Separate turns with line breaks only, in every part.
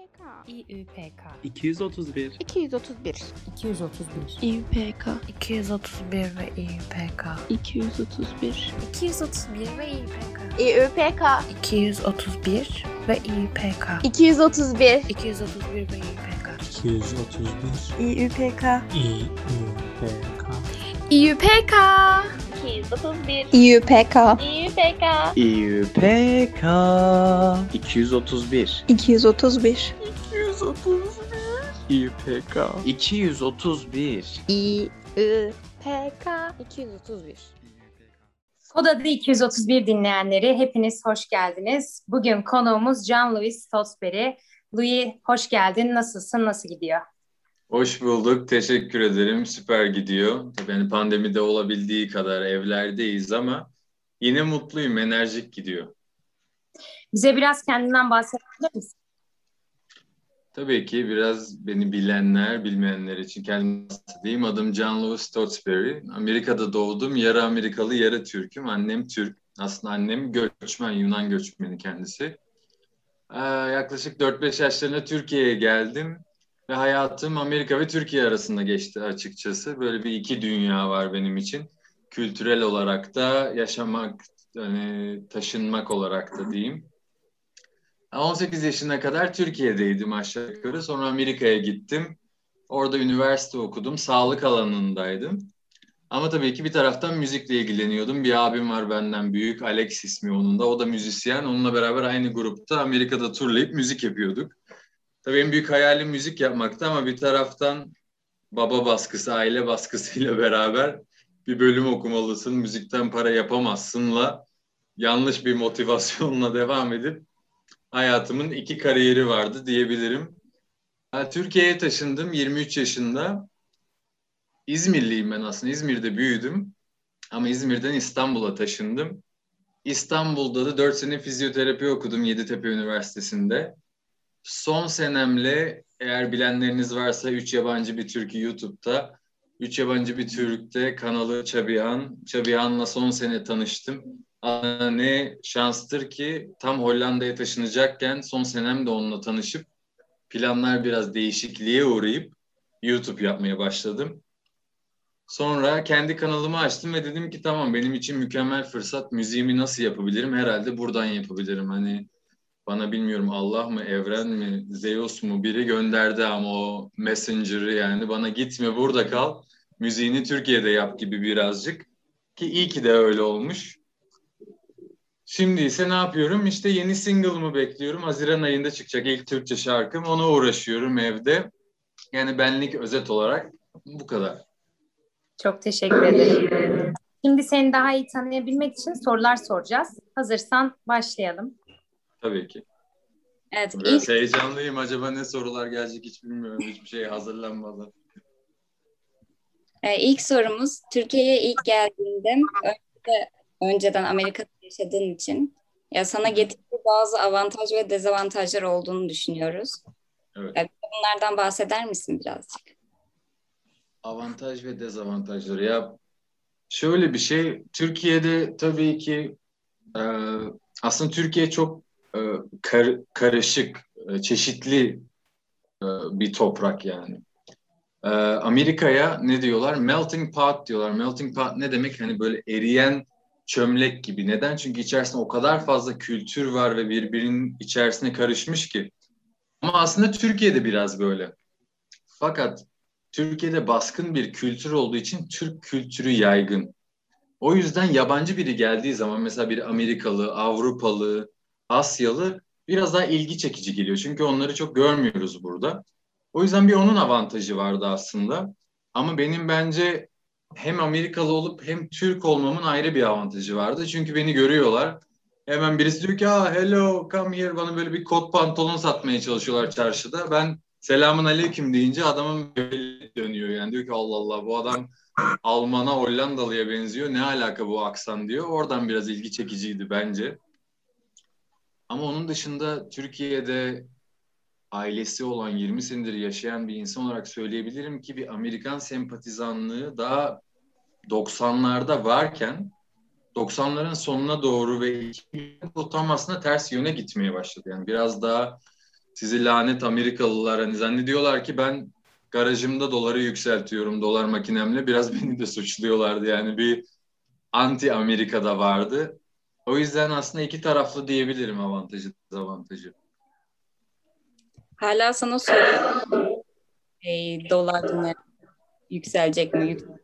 İUPK
İÜPK
231
231
231
İUPK
231 ve İÜPK
231
231 ve İÜPK
İUPK
231 ve İÜPK
231
231 ve İÜPK
231
İUPK
İUPK
231 İUPK İUPK
İUPK 231
231
İUPK 231
İUPK 231
Kod adı 231 dinleyenleri hepiniz hoş geldiniz. Bugün konuğumuz John Louis Stotesbury. Louis hoş geldin. Nasılsın? Nasıl gidiyor?
Hoş bulduk. Teşekkür ederim. Süper gidiyor. Tabii hani pandemide olabildiği kadar evlerdeyiz ama yine mutluyum. Enerjik gidiyor.
Bize biraz kendinden bahsedebilir misin?
Tabii ki biraz beni bilenler, bilmeyenler için kendimi bahsedeyim. Adım John Louis Stotesbury. Amerika'da doğdum. Yarı Amerikalı, yarı Türk'üm. Annem Türk. Aslında annem göçmen, Yunan göçmeni kendisi. Ee, yaklaşık 4-5 yaşlarında Türkiye'ye geldim. Ve hayatım Amerika ve Türkiye arasında geçti açıkçası. Böyle bir iki dünya var benim için. Kültürel olarak da yaşamak, hani taşınmak olarak da diyeyim. 18 yaşına kadar Türkiye'deydim aşağı yukarı. Sonra Amerika'ya gittim. Orada üniversite okudum. Sağlık alanındaydım. Ama tabii ki bir taraftan müzikle ilgileniyordum. Bir abim var benden büyük. Alex ismi onun da. O da müzisyen. Onunla beraber aynı grupta Amerika'da turlayıp müzik yapıyorduk. Tabii en büyük hayalim müzik yapmaktı ama bir taraftan baba baskısı, aile baskısıyla beraber bir bölüm okumalısın, müzikten para yapamazsınla yanlış bir motivasyonla devam edip hayatımın iki kariyeri vardı diyebilirim. Türkiye'ye taşındım 23 yaşında. İzmirliyim ben aslında. İzmir'de büyüdüm. Ama İzmir'den İstanbul'a taşındım. İstanbul'da da 4 sene fizyoterapi okudum Yeditepe Üniversitesi'nde. Son senemle eğer bilenleriniz varsa 3 yabancı bir Türk'ü YouTube'da. 3 yabancı bir Türk'te kanalı Çabihan. Çabihan'la son sene tanıştım. Aa, ne şanstır ki tam Hollanda'ya taşınacakken son senem de onunla tanışıp planlar biraz değişikliğe uğrayıp YouTube yapmaya başladım. Sonra kendi kanalımı açtım ve dedim ki tamam benim için mükemmel fırsat müziğimi nasıl yapabilirim? Herhalde buradan yapabilirim. Hani bana bilmiyorum Allah mı, evren mi, Zeus mu biri gönderdi ama o messenger'ı yani bana gitme burada kal. Müziğini Türkiye'de yap gibi birazcık. Ki iyi ki de öyle olmuş. Şimdi ise ne yapıyorum? İşte yeni single'ımı bekliyorum. Haziran ayında çıkacak ilk Türkçe şarkım. Ona uğraşıyorum evde. Yani benlik özet olarak bu kadar.
Çok teşekkür ederim. Şimdi seni daha iyi tanıyabilmek için sorular soracağız. Hazırsan başlayalım.
Tabii ki.
Evet,
Biraz
ilk
heyecanlıyım. Acaba ne sorular gelecek hiç bilmiyorum. Hiçbir şey hazırlanmadan.
Ee, ilk sorumuz Türkiye'ye ilk geldiğinde önce, önceden Amerika'da yaşadığın için ya sana getirdiği bazı avantaj ve dezavantajlar olduğunu düşünüyoruz.
Evet.
Ee, bunlardan bahseder misin birazcık?
Avantaj ve dezavantajları. Ya şöyle bir şey. Türkiye'de tabii ki e, aslında Türkiye çok kar, karışık, e, çeşitli e, bir toprak yani. E, Amerika'ya ne diyorlar? Melting pot diyorlar. Melting pot ne demek? Hani böyle eriyen çömlek gibi. Neden? Çünkü içerisinde o kadar fazla kültür var ve birbirinin içerisine karışmış ki. Ama aslında Türkiye'de biraz böyle. Fakat Türkiye'de baskın bir kültür olduğu için Türk kültürü yaygın. O yüzden yabancı biri geldiği zaman mesela bir Amerikalı, Avrupalı, Asyalı biraz daha ilgi çekici geliyor. Çünkü onları çok görmüyoruz burada. O yüzden bir onun avantajı vardı aslında. Ama benim bence hem Amerikalı olup hem Türk olmamın ayrı bir avantajı vardı. Çünkü beni görüyorlar. Hemen birisi diyor ki ah hello come here bana böyle bir kot pantolon satmaya çalışıyorlar çarşıda. Ben selamun aleyküm deyince adamın böyle dönüyor yani diyor ki Allah Allah bu adam Alman'a Hollandalı'ya benziyor ne alaka bu aksan diyor. Oradan biraz ilgi çekiciydi bence. Ama onun dışında Türkiye'de ailesi olan 20 senedir yaşayan bir insan olarak söyleyebilirim ki bir Amerikan sempatizanlığı daha 90'larda varken 90'ların sonuna doğru ve tam aslında ters yöne gitmeye başladı. Yani biraz daha sizi lanet Amerikalılar hani zannediyorlar ki ben garajımda doları yükseltiyorum dolar makinemle biraz beni de suçluyorlardı yani bir anti Amerika'da vardı. O yüzden aslında iki taraflı diyebilirim avantajı dezavantajı.
Hala sana soruyorum. Hey, dolar ne yükselecek mi? Yükselecek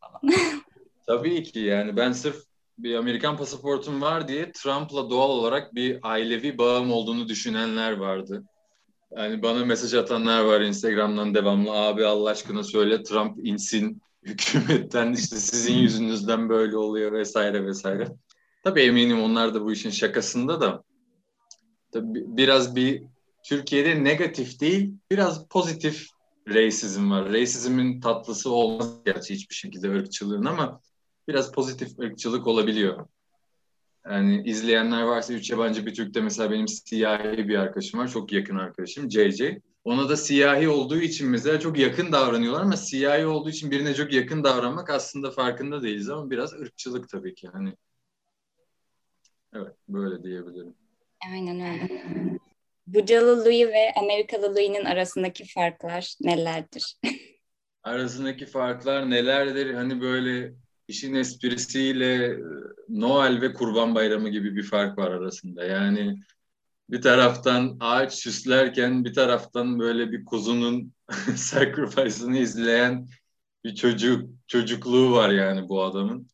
falan.
Tabii ki yani ben sırf bir Amerikan pasaportum var diye Trump'la doğal olarak bir ailevi bağım olduğunu düşünenler vardı. Yani bana mesaj atanlar var Instagram'dan devamlı abi Allah aşkına söyle Trump insin hükümetten işte sizin yüzünüzden böyle oluyor vesaire vesaire. Tabii eminim onlar da bu işin şakasında da tabii biraz bir Türkiye'de negatif değil biraz pozitif racism var. Racism'in tatlısı olmaz gerçi hiçbir şekilde ırkçılığın ama biraz pozitif ırkçılık olabiliyor. Yani izleyenler varsa üç yabancı bir Türk'te mesela benim siyahi bir arkadaşım var. Çok yakın arkadaşım JJ. Ona da siyahi olduğu için mesela çok yakın davranıyorlar ama siyahi olduğu için birine çok yakın davranmak aslında farkında değiliz ama biraz ırkçılık tabii ki. Hani evet böyle diyebilirim.
Aynen öyle. Bucalı Louis ve Amerikalı Louis'nin arasındaki farklar nelerdir?
Arasındaki farklar nelerdir? Hani böyle işin esprisiyle Noel ve Kurban Bayramı gibi bir fark var arasında. Yani bir taraftan ağaç süslerken bir taraftan böyle bir kuzunun sacrifice'ını izleyen bir çocuk çocukluğu var yani bu adamın.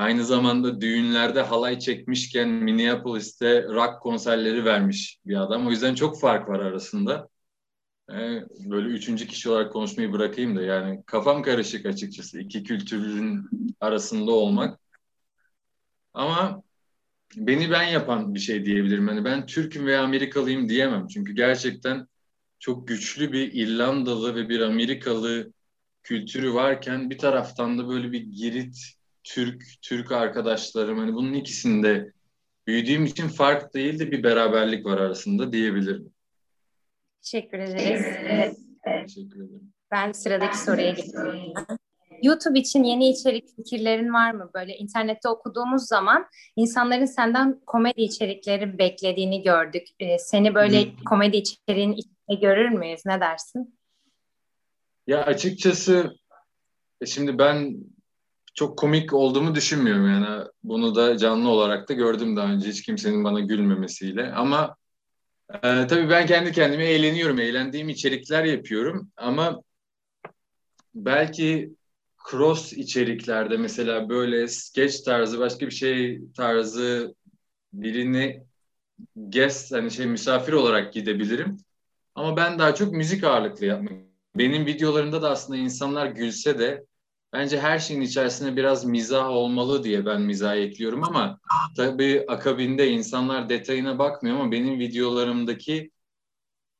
Aynı zamanda düğünlerde halay çekmişken Minneapolis'te rock konserleri vermiş bir adam. O yüzden çok fark var arasında. Ee, böyle üçüncü kişi olarak konuşmayı bırakayım da yani kafam karışık açıkçası iki kültürün arasında olmak. Ama beni ben yapan bir şey diyebilirim. Yani ben Türk'üm veya Amerikalıyım diyemem. Çünkü gerçekten çok güçlü bir İrlandalı ve bir Amerikalı kültürü varken bir taraftan da böyle bir Girit Türk Türk arkadaşlarım hani bunun ikisinde büyüdüğüm için fark değil de bir beraberlik var arasında diyebilirim.
Teşekkür ederiz. Evet,
Teşekkür ederim.
Ben sıradaki soruya geçiyorum. YouTube için yeni içerik fikirlerin var mı? Böyle internette okuduğumuz zaman insanların senden komedi içerikleri beklediğini gördük. Ee, seni böyle
Hı.
komedi içeriğin içinde görür müyüz? Ne dersin?
Ya açıkçası e, şimdi ben çok komik olduğumu düşünmüyorum yani. Bunu da canlı olarak da gördüm daha önce. Hiç kimsenin bana gülmemesiyle. Ama e, tabii ben kendi kendime eğleniyorum. Eğlendiğim içerikler yapıyorum. Ama belki cross içeriklerde mesela böyle sketch tarzı başka bir şey tarzı birini guest hani şey misafir olarak gidebilirim. Ama ben daha çok müzik ağırlıklı yapmak benim videolarımda da aslında insanlar gülse de bence her şeyin içerisinde biraz mizah olmalı diye ben mizah ekliyorum ama tabii akabinde insanlar detayına bakmıyor ama benim videolarımdaki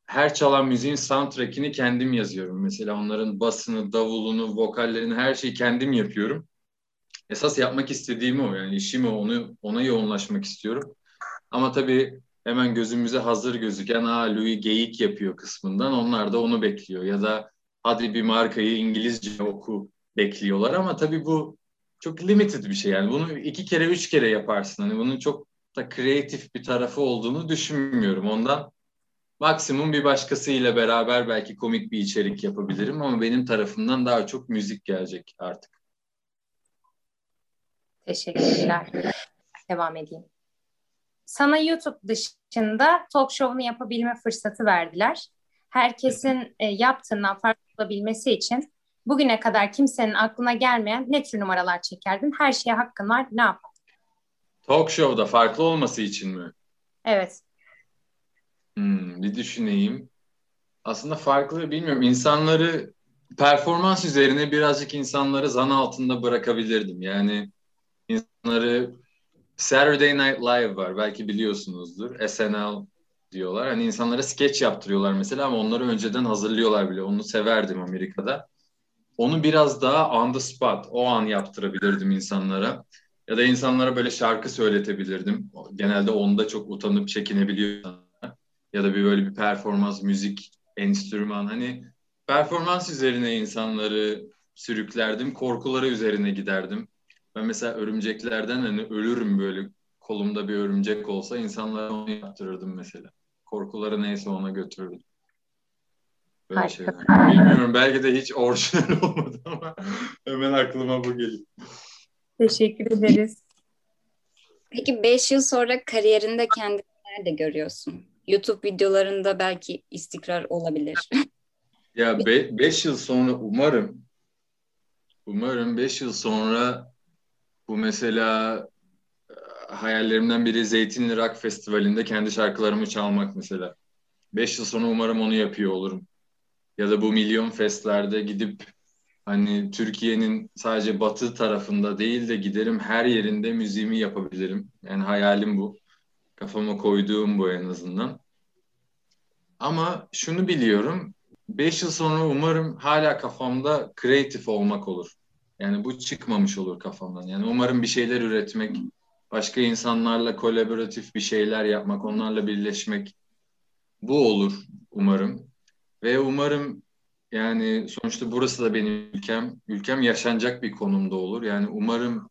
her çalan müziğin soundtrack'ini kendim yazıyorum. Mesela onların basını, davulunu, vokallerini her şeyi kendim yapıyorum. Esas yapmak istediğim o yani işim o onu ona yoğunlaşmak istiyorum. Ama tabii hemen gözümüze hazır gözüken aa Louis geyik yapıyor kısmından onlar da onu bekliyor ya da hadi bir markayı İngilizce oku bekliyorlar ama tabii bu çok limited bir şey yani bunu iki kere üç kere yaparsın hani bunun çok da kreatif bir tarafı olduğunu düşünmüyorum ondan maksimum bir başkasıyla beraber belki komik bir içerik yapabilirim ama benim tarafımdan daha çok müzik gelecek artık.
Teşekkürler. Devam edeyim. Sana YouTube dışında talk show'unu yapabilme fırsatı verdiler. Herkesin e, yaptığından farklı olabilmesi için bugüne kadar kimsenin aklına gelmeyen ne tür numaralar çekerdin? Her şeye hakkın var. Ne yapardın?
Talk show'da farklı olması için mi?
Evet.
Hmm, bir düşüneyim. Aslında farklı bilmiyorum. İnsanları performans üzerine birazcık insanları zan altında bırakabilirdim. Yani insanları Saturday Night Live var. Belki biliyorsunuzdur. SNL diyorlar. Hani insanlara sketch yaptırıyorlar mesela ama onları önceden hazırlıyorlar bile. Onu severdim Amerika'da. Onu biraz daha on the spot, o an yaptırabilirdim insanlara. Ya da insanlara böyle şarkı söyletebilirdim. Genelde onda çok utanıp çekinebiliyor. Ya da bir böyle bir performans, müzik, enstrüman. Hani performans üzerine insanları sürüklerdim. Korkuları üzerine giderdim. Ben mesela örümceklerden hani ölürüm böyle kolumda bir örümcek olsa insanlara onu yaptırırdım mesela. korkuları neyse ona götürdü. Böyle
Harika.
şeyler. Bilmiyorum belki de hiç orijinal olmadı ama hemen aklıma bu geliyor.
Teşekkür ederiz.
Peki 5 yıl sonra kariyerinde kendini nerede görüyorsun? YouTube videolarında belki istikrar olabilir.
Ya 5 yıl sonra umarım umarım 5 yıl sonra bu mesela e, hayallerimden biri Zeytinli Rock Festivali'nde kendi şarkılarımı çalmak mesela. 5 yıl sonra umarım onu yapıyor olurum. Ya da bu milyon festlerde gidip hani Türkiye'nin sadece batı tarafında değil de giderim her yerinde müziğimi yapabilirim. Yani hayalim bu. Kafama koyduğum bu en azından. Ama şunu biliyorum. 5 yıl sonra umarım hala kafamda kreatif olmak olur. Yani bu çıkmamış olur kafamdan. Yani umarım bir şeyler üretmek, başka insanlarla kolaboratif bir şeyler yapmak, onlarla birleşmek bu olur umarım. Ve umarım yani sonuçta burası da benim ülkem. Ülkem yaşanacak bir konumda olur. Yani umarım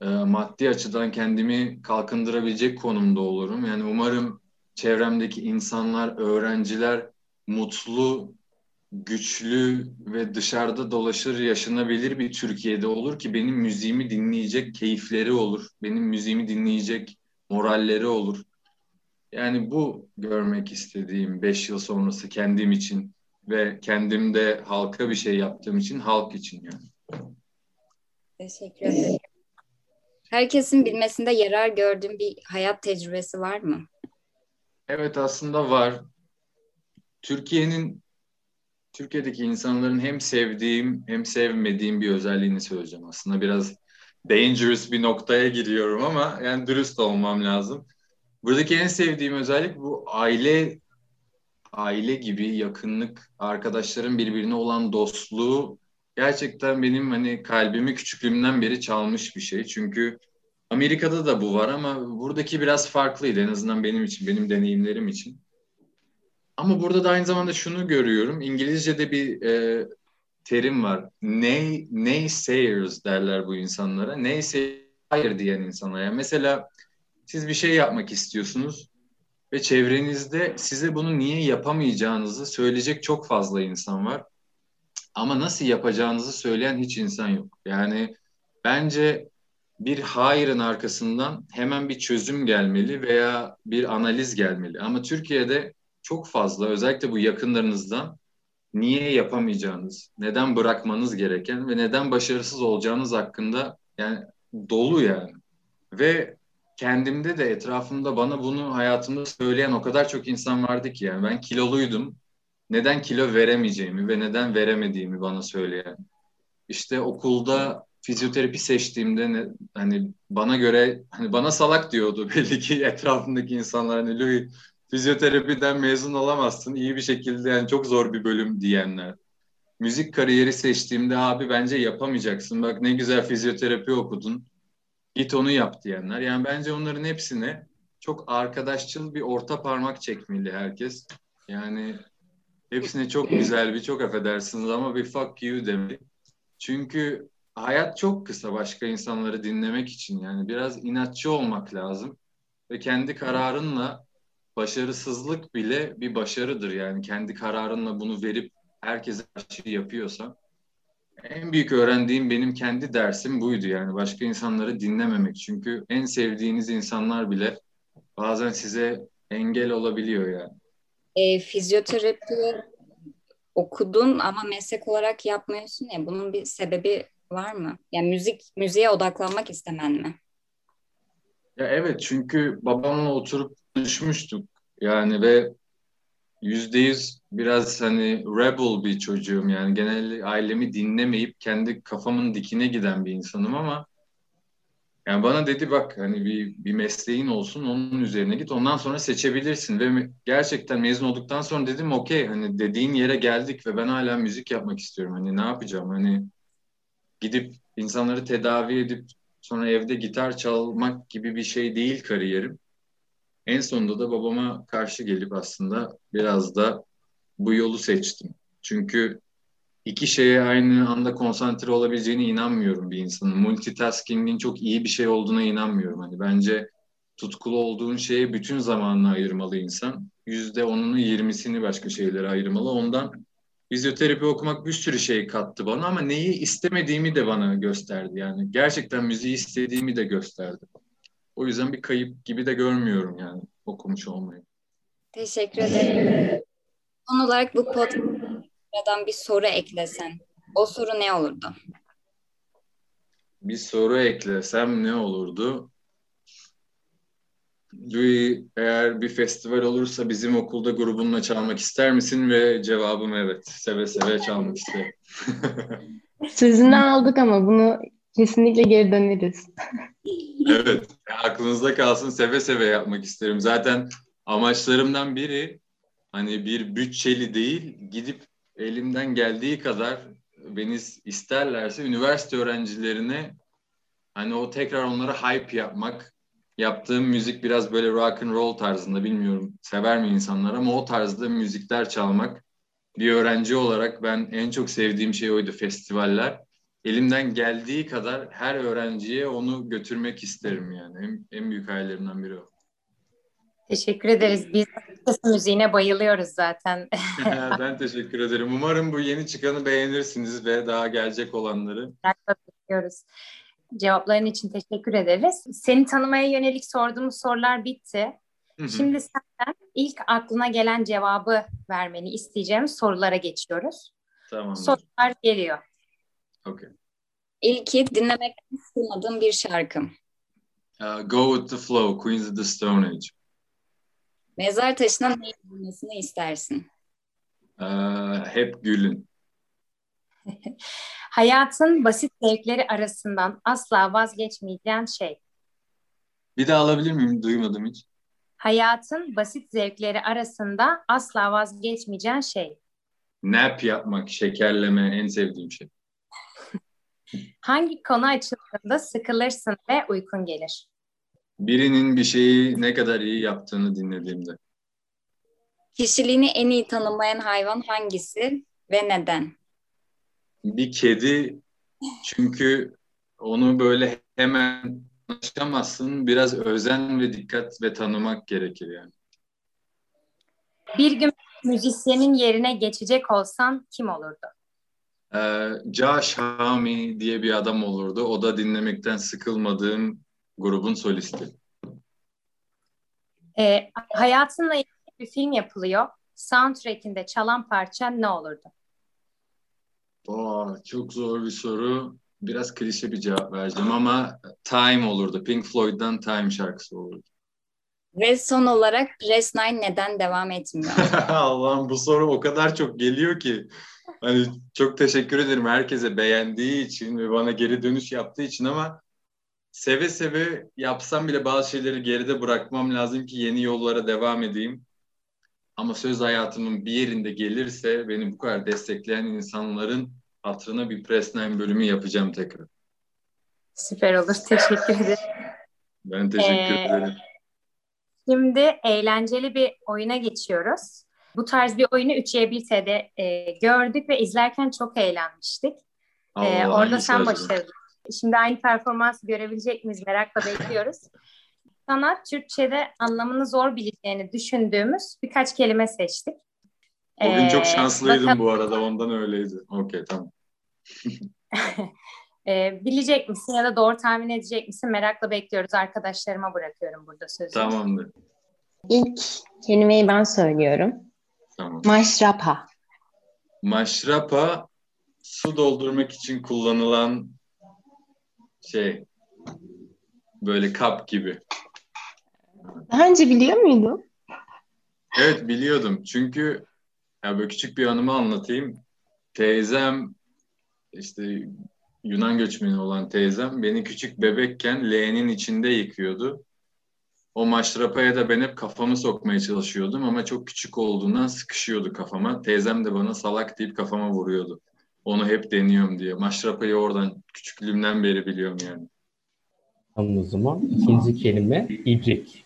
e, maddi açıdan kendimi kalkındırabilecek konumda olurum. Yani umarım çevremdeki insanlar, öğrenciler mutlu, güçlü ve dışarıda dolaşır yaşanabilir bir Türkiye'de olur ki benim müziğimi dinleyecek keyifleri olur. Benim müziğimi dinleyecek moralleri olur. Yani bu görmek istediğim 5 yıl sonrası kendim için ve kendimde halka bir şey yaptığım için halk için yani.
Teşekkür ederim. Herkesin bilmesinde yarar gördüğün bir hayat tecrübesi var mı?
Evet aslında var. Türkiye'nin Türkiye'deki insanların hem sevdiğim hem sevmediğim bir özelliğini söyleyeceğim. Aslında biraz dangerous bir noktaya giriyorum ama yani dürüst olmam lazım. Buradaki en sevdiğim özellik bu aile aile gibi yakınlık, arkadaşların birbirine olan dostluğu gerçekten benim hani kalbimi küçüklüğümden beri çalmış bir şey. Çünkü Amerika'da da bu var ama buradaki biraz farklıydı en azından benim için, benim deneyimlerim için. Ama burada da aynı zamanda şunu görüyorum. İngilizce'de bir e, terim var. Nay, naysayers derler bu insanlara. Neyse hayır diyen insanlara. Mesela siz bir şey yapmak istiyorsunuz ve çevrenizde size bunu niye yapamayacağınızı söyleyecek çok fazla insan var. Ama nasıl yapacağınızı söyleyen hiç insan yok. Yani bence bir hayırın arkasından hemen bir çözüm gelmeli veya bir analiz gelmeli. Ama Türkiye'de çok fazla özellikle bu yakınlarınızdan niye yapamayacağınız, neden bırakmanız gereken ve neden başarısız olacağınız hakkında yani dolu yani. Ve kendimde de etrafımda bana bunu hayatımda söyleyen o kadar çok insan vardı ki yani ben kiloluydum. Neden kilo veremeyeceğimi ve neden veremediğimi bana söyleyen. İşte okulda fizyoterapi seçtiğimde ne, hani bana göre hani bana salak diyordu belli ki etrafındaki insanlar hani Louis fizyoterapiden mezun olamazsın iyi bir şekilde yani çok zor bir bölüm diyenler. Müzik kariyeri seçtiğimde abi bence yapamayacaksın bak ne güzel fizyoterapi okudun git onu yap diyenler. Yani bence onların hepsine çok arkadaşçıl bir orta parmak çekmeli herkes. Yani hepsine çok güzel bir çok affedersiniz ama bir fuck you demeli. Çünkü hayat çok kısa başka insanları dinlemek için yani biraz inatçı olmak lazım ve kendi kararınla başarısızlık bile bir başarıdır yani kendi kararınla bunu verip herkese karşı yapıyorsan en büyük öğrendiğim benim kendi dersim buydu yani başka insanları dinlememek çünkü en sevdiğiniz insanlar bile bazen size engel olabiliyor yani.
E, fizyoterapi okudun ama meslek olarak yapmıyorsun ya bunun bir sebebi var mı? Yani müzik müziğe odaklanmak istemen mi?
Ya evet çünkü babamla oturup konuşmuştuk yani ve yüzde yüz biraz hani rebel bir çocuğum yani. Genel ailemi dinlemeyip kendi kafamın dikine giden bir insanım ama yani bana dedi bak hani bir, bir mesleğin olsun onun üzerine git ondan sonra seçebilirsin. Ve gerçekten mezun olduktan sonra dedim okey hani dediğin yere geldik ve ben hala müzik yapmak istiyorum. Hani ne yapacağım? Hani gidip insanları tedavi edip sonra evde gitar çalmak gibi bir şey değil kariyerim. En sonunda da babama karşı gelip aslında biraz da bu yolu seçtim. Çünkü iki şeye aynı anda konsantre olabileceğine inanmıyorum bir insanın. Multitasking'in çok iyi bir şey olduğuna inanmıyorum. Hani bence tutkulu olduğun şeye bütün zamanını ayırmalı insan. Yüzde onunu yirmisini başka şeylere ayırmalı. Ondan fizyoterapi okumak bir sürü şey kattı bana ama neyi istemediğimi de bana gösterdi. Yani gerçekten müziği istediğimi de gösterdi. O yüzden bir kayıp gibi de görmüyorum yani okumuş olmayı.
Teşekkür ederim. Son olarak bu podcast'tan bir soru eklesen. O soru ne olurdu?
Bir soru eklesem ne olurdu? Louis, eğer bir festival olursa bizim okulda grubunla çalmak ister misin? Ve cevabım evet. Seve seve çalmak isterim.
Sözünü aldık ama bunu kesinlikle geri döneriz.
evet. Aklınızda kalsın seve seve yapmak isterim. Zaten amaçlarımdan biri hani bir bütçeli değil gidip elimden geldiği kadar beni isterlerse üniversite öğrencilerine hani o tekrar onlara hype yapmak yaptığım müzik biraz böyle rock and roll tarzında bilmiyorum sever mi insanlar ama o tarzda müzikler çalmak bir öğrenci olarak ben en çok sevdiğim şey oydu festivaller. Elimden geldiği kadar her öğrenciye onu götürmek isterim yani. En, en büyük hayallerimden biri o.
Teşekkür ederiz. Biz müziğine bayılıyoruz zaten.
ben teşekkür ederim. Umarım bu yeni çıkanı beğenirsiniz ve daha gelecek olanları.
Bekliyoruz. Cevapların için teşekkür ederiz. Seni tanımaya yönelik sorduğumuz sorular bitti. Şimdi senden ilk aklına gelen cevabı vermeni isteyeceğim sorulara geçiyoruz.
Tamam.
Sorular geliyor.
Okay.
İlki dinlemekten sıkılmadığım bir şarkım.
Uh, Go With The Flow, Queens of the Stone Age.
Mezar taşına ne yazılmasını istersin?
Uh, hep gülün.
Hayatın basit zevkleri arasından asla vazgeçmeyeceğin şey.
Bir daha alabilir miyim? Duymadım hiç.
Hayatın basit zevkleri arasında asla vazgeçmeyeceğin şey.
Nap yapmak, şekerleme en sevdiğim şey.
Hangi konu açıldığında sıkılırsın ve uykun gelir?
Birinin bir şeyi ne kadar iyi yaptığını dinlediğimde.
Kişiliğini en iyi tanımlayan hayvan hangisi ve neden?
Bir kedi çünkü onu böyle hemen anlaşamazsın. Biraz özen ve dikkat ve tanımak gerekir yani.
Bir gün müzisyenin yerine geçecek olsan kim olurdu?
Ee, Josh Homme diye bir adam olurdu. O da dinlemekten sıkılmadığım grubun solisti.
Ee, hayatınla ilgili bir film yapılıyor. Soundtrack'inde çalan parça ne olurdu?
Aa, çok zor bir soru. Biraz klişe bir cevap vereceğim ama Time olurdu. Pink Floyd'dan Time şarkısı olurdu.
Ve son olarak Press 9 neden devam etmiyor?
Allah'ım bu soru o kadar çok geliyor ki. Hani çok teşekkür ederim herkese beğendiği için ve bana geri dönüş yaptığı için ama seve seve yapsam bile bazı şeyleri geride bırakmam lazım ki yeni yollara devam edeyim. Ama söz hayatımın bir yerinde gelirse beni bu kadar destekleyen insanların hatırına bir Press 9 bölümü yapacağım tekrar.
Süper olur. Teşekkür ederim.
Ben teşekkür
Ee,
ederim.
Şimdi eğlenceli bir oyuna geçiyoruz. Bu tarz bir oyunu 3Y1T'de e, gördük ve izlerken çok eğlenmiştik.
Allah,
orada
hangisi
sen başarılı. Şimdi aynı performansı görebilecek miyiz merakla bekliyoruz. Sana Türkçe'de anlamını zor bileceğini düşündüğümüz birkaç kelime seçtik.
O gün çok
Ee,
şanslıydım
bakalım-
bu arada ondan öyleydi. Okey tamam.
Ee, bilecek misin ya da doğru tahmin edecek misin? Merakla bekliyoruz. Arkadaşlarıma bırakıyorum burada sözü.
Tamamdır.
İlk kelimeyi ben söylüyorum.
Tamam.
Maşrapa.
Maşrapa su doldurmak için kullanılan şey böyle kap gibi.
Daha önce biliyor muydun?
Evet biliyordum. Çünkü ya böyle küçük bir anımı anlatayım. Teyzem işte Yunan göçmeni olan teyzem beni küçük bebekken leğenin içinde yıkıyordu. O maşrapaya da ben hep kafamı sokmaya çalışıyordum ama çok küçük olduğundan sıkışıyordu kafama. Teyzem de bana salak deyip kafama vuruyordu. Onu hep deniyorum diye. Maşrapayı oradan küçüklüğümden beri biliyorum yani.
Tamam o zaman. İkinci kelime ibrik.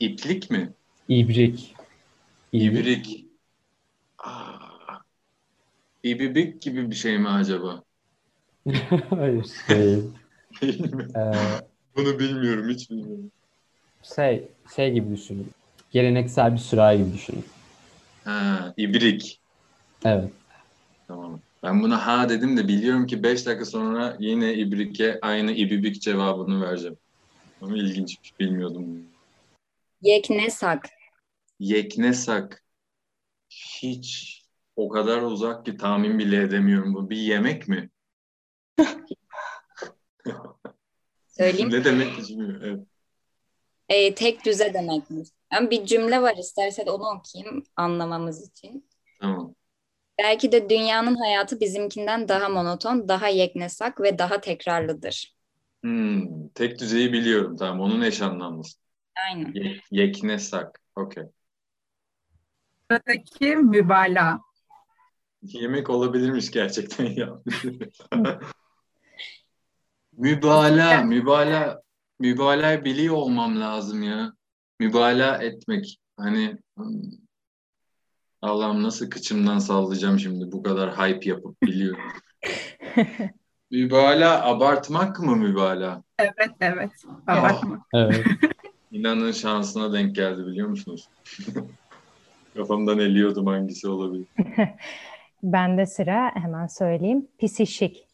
İplik mi?
İbrik.
İbrik. Aa, İbibik gibi bir şey mi acaba?
Hayır. Değil.
Değil mi?
Ee,
Bunu bilmiyorum, hiç bilmiyorum.
Şey, şey gibi düşünün. Geleneksel bir sürahi gibi düşünün.
Ha, ibrik.
Evet.
Tamam. Ben buna ha dedim de biliyorum ki 5 dakika sonra yine ibrike aynı ibibik cevabını vereceğim. Ama ilginç, bilmiyordum.
Yeknesak.
Yeknesak. Hiç o kadar uzak ki tahmin bile edemiyorum. Bu bir yemek mi?
Söyleyeyim.
ne demek bilmiyorum. Evet.
E, tek düze demekmiş. Yani bir cümle var istersen onu okuyayım anlamamız için.
Tamam.
Belki de dünyanın hayatı bizimkinden daha monoton, daha yeknesak ve daha tekrarlıdır.
Hmm, tek düzeyi biliyorum. Tamam. Onun eş anlamlısı.
Aynen.
Ye- yeknesak. Okey.
Sıradaki mübalağa.
Yemek olabilirmiş gerçekten ya. mübalağa, mübalağa, mübalağa biliyor olmam lazım ya. Mübalağa etmek. Hani hmm, Allah'ım nasıl kıçımdan sallayacağım şimdi bu kadar hype yapıp biliyorum. mübalağa abartmak mı mübalağa?
Evet evet. Abartma.
Evet.
İnanın şansına denk geldi biliyor musunuz? Kafamdan eliyordum hangisi olabilir.
Bende sıra hemen söyleyeyim. Pisişik.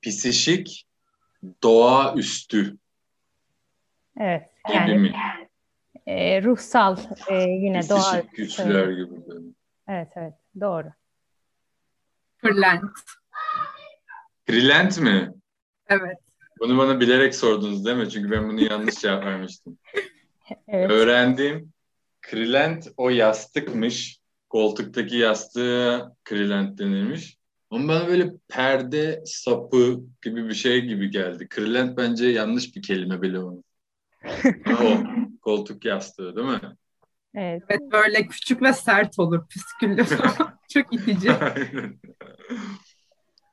Pisişik, doğaüstü
Evet.
gibi
Yani
mi?
e, ruhsal e, yine doğa.
Pisişik güçler gibi.
Evet evet doğru.
Kırlent.
Krilent mi?
Evet.
Bunu bana bilerek sordunuz değil mi? Çünkü ben bunu yanlış cevap vermiştim.
Evet.
Öğrendim. Krilent o yastıkmış. Koltuktaki yastığa krilent denilmiş. Ama bana böyle perde sapı gibi bir şey gibi geldi. Krilent bence yanlış bir kelime bile onu. Ama o koltuk yastığı değil mi?
Evet.
Evet böyle küçük ve sert olur püsküllü. Çok itici.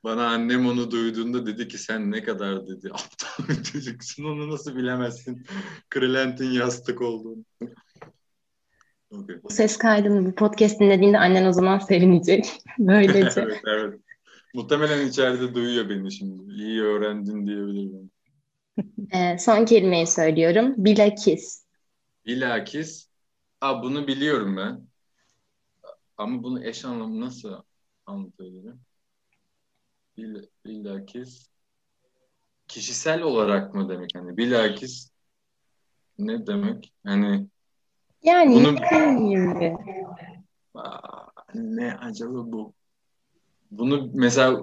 Bana annem onu duyduğunda dedi ki sen ne kadar dedi aptal bir çocuksun onu nasıl bilemezsin Krilent'in yastık olduğunu. Okay.
Bu ses kaydını bu podcast dinlediğinde annen o zaman sevinecek. Böylece.
evet evet. Muhtemelen içeride duyuyor beni şimdi. İyi öğrendin diyebilirim.
Ee, son kelimeyi söylüyorum. Bilakis.
Bilakis Aa, bunu biliyorum ben. Ama bunu eş anlamı nasıl anlatabilirim? Bil, bilakis kişisel olarak mı demek? Hani bilakis ne demek? Hani
Yani
Bunu- ne acaba bu? Bunu mesela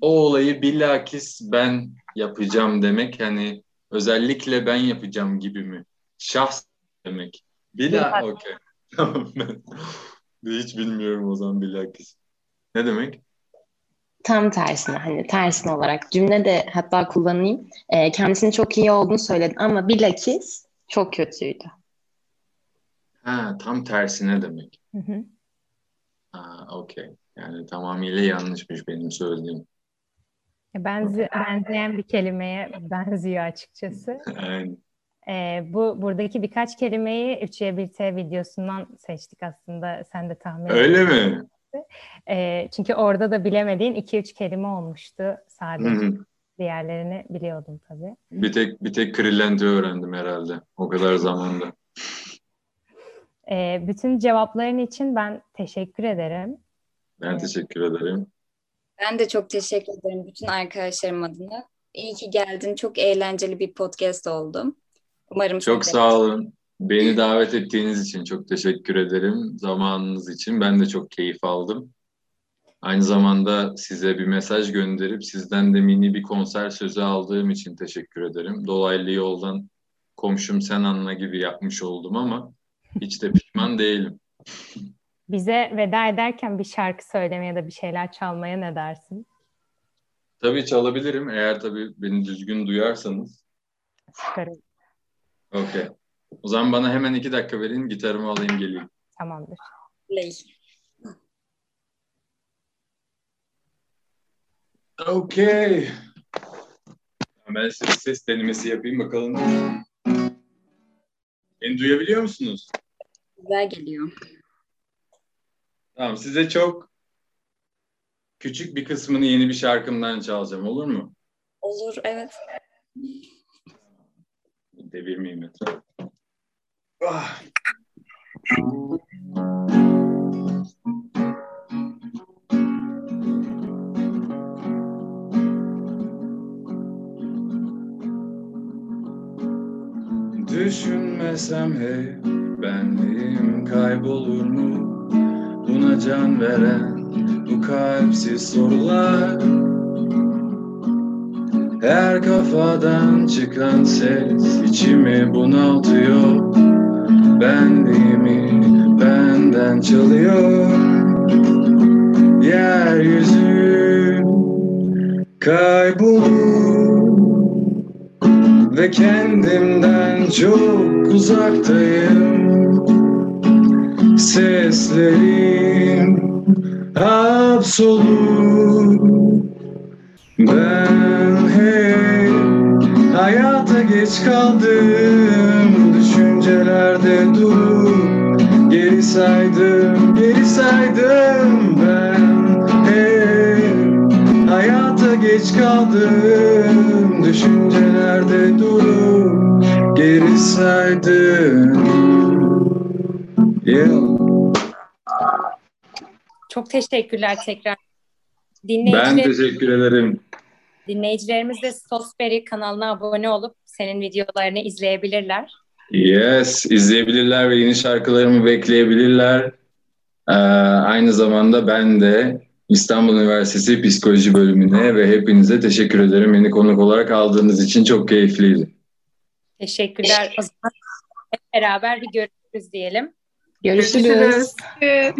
o olayı bilakis ben yapacağım demek hani özellikle ben yapacağım gibi mi? Şahs demek. Bila okey. Tamam ben hiç bilmiyorum o zaman bilakis. Ne demek?
Tam tersine hani tersine olarak cümlede hatta kullanayım. Ee, kendisinin çok iyi olduğunu söyledi ama bilakis çok kötüydü.
Ha tam tersine demek.
Hı hı.
Ha okey. Yani tamamıyla yanlışmış benim söylediğim.
Benzi, benzeyen bir kelimeye benziyor açıkçası.
Aynen.
Ee, bu buradaki birkaç kelimeyi 3Y1T videosundan seçtik aslında. Sen de tahmin
Öyle mi?
Ee, çünkü orada da bilemediğin 2-3 kelime olmuştu sadece.
Hı hı.
Diğerlerini biliyordum tabii.
Bir tek bir tek Krilent'i öğrendim herhalde. O kadar zamanda.
Ee, bütün cevapların için ben teşekkür ederim.
Ben teşekkür ederim.
Ben de çok teşekkür ederim bütün arkadaşlarım adına. İyi ki geldin. Çok eğlenceli bir podcast oldu. Umarım
Çok sağ olun. Beni davet ettiğiniz için çok teşekkür ederim. Zamanınız için ben de çok keyif aldım. Aynı zamanda size bir mesaj gönderip sizden de mini bir konser sözü aldığım için teşekkür ederim. Dolaylı yoldan komşum sen anla gibi yapmış oldum ama hiç de pişman değilim.
Bize veda ederken bir şarkı söylemeye ya da bir şeyler çalmaya ne dersin?
Tabii çalabilirim eğer tabii beni düzgün duyarsanız.
Olur.
Okey. O zaman bana hemen iki dakika verin gitarımı alayım geleyim.
Tamamdır.
Play.
Okey. Ben size ses denemesi yapayım bakalım. Beni duyabiliyor musunuz?
Güzel geliyor.
Tamam size çok küçük bir kısmını yeni bir şarkımdan çalacağım olur mu?
Olur, evet.
Devirmeyeyim lütfen. Ah. Düşünmesem hey benliğim kaybolur mu? Can veren bu kalpsiz sorular. Her kafadan çıkan ses içimi bunaltıyor. Benliğimi benden çalıyor. Yeryüzü kaybolur ve kendimden çok uzaktayım Seslerim hapsolur Ben hey hayata geç kaldım Düşüncelerde durup geri saydım Geri saydım. Ben hey Hayata geç kaldım Düşüncelerde durup geri saydım
Çok teşekkürler tekrar.
Ben teşekkür ederim.
dinleyicilerimiz de Sosberry kanalına abone olup senin videolarını izleyebilirler.
Yes, izleyebilirler ve yeni şarkılarımı bekleyebilirler. Ee, aynı zamanda ben de İstanbul Üniversitesi Psikoloji bölümüne ve hepinize teşekkür ederim. Beni konuk olarak aldığınız için çok keyifliydi.
Teşekkürler. O zaman hep beraber bir görüşürüz diyelim.
Görüşürüz.
Görüşürüz.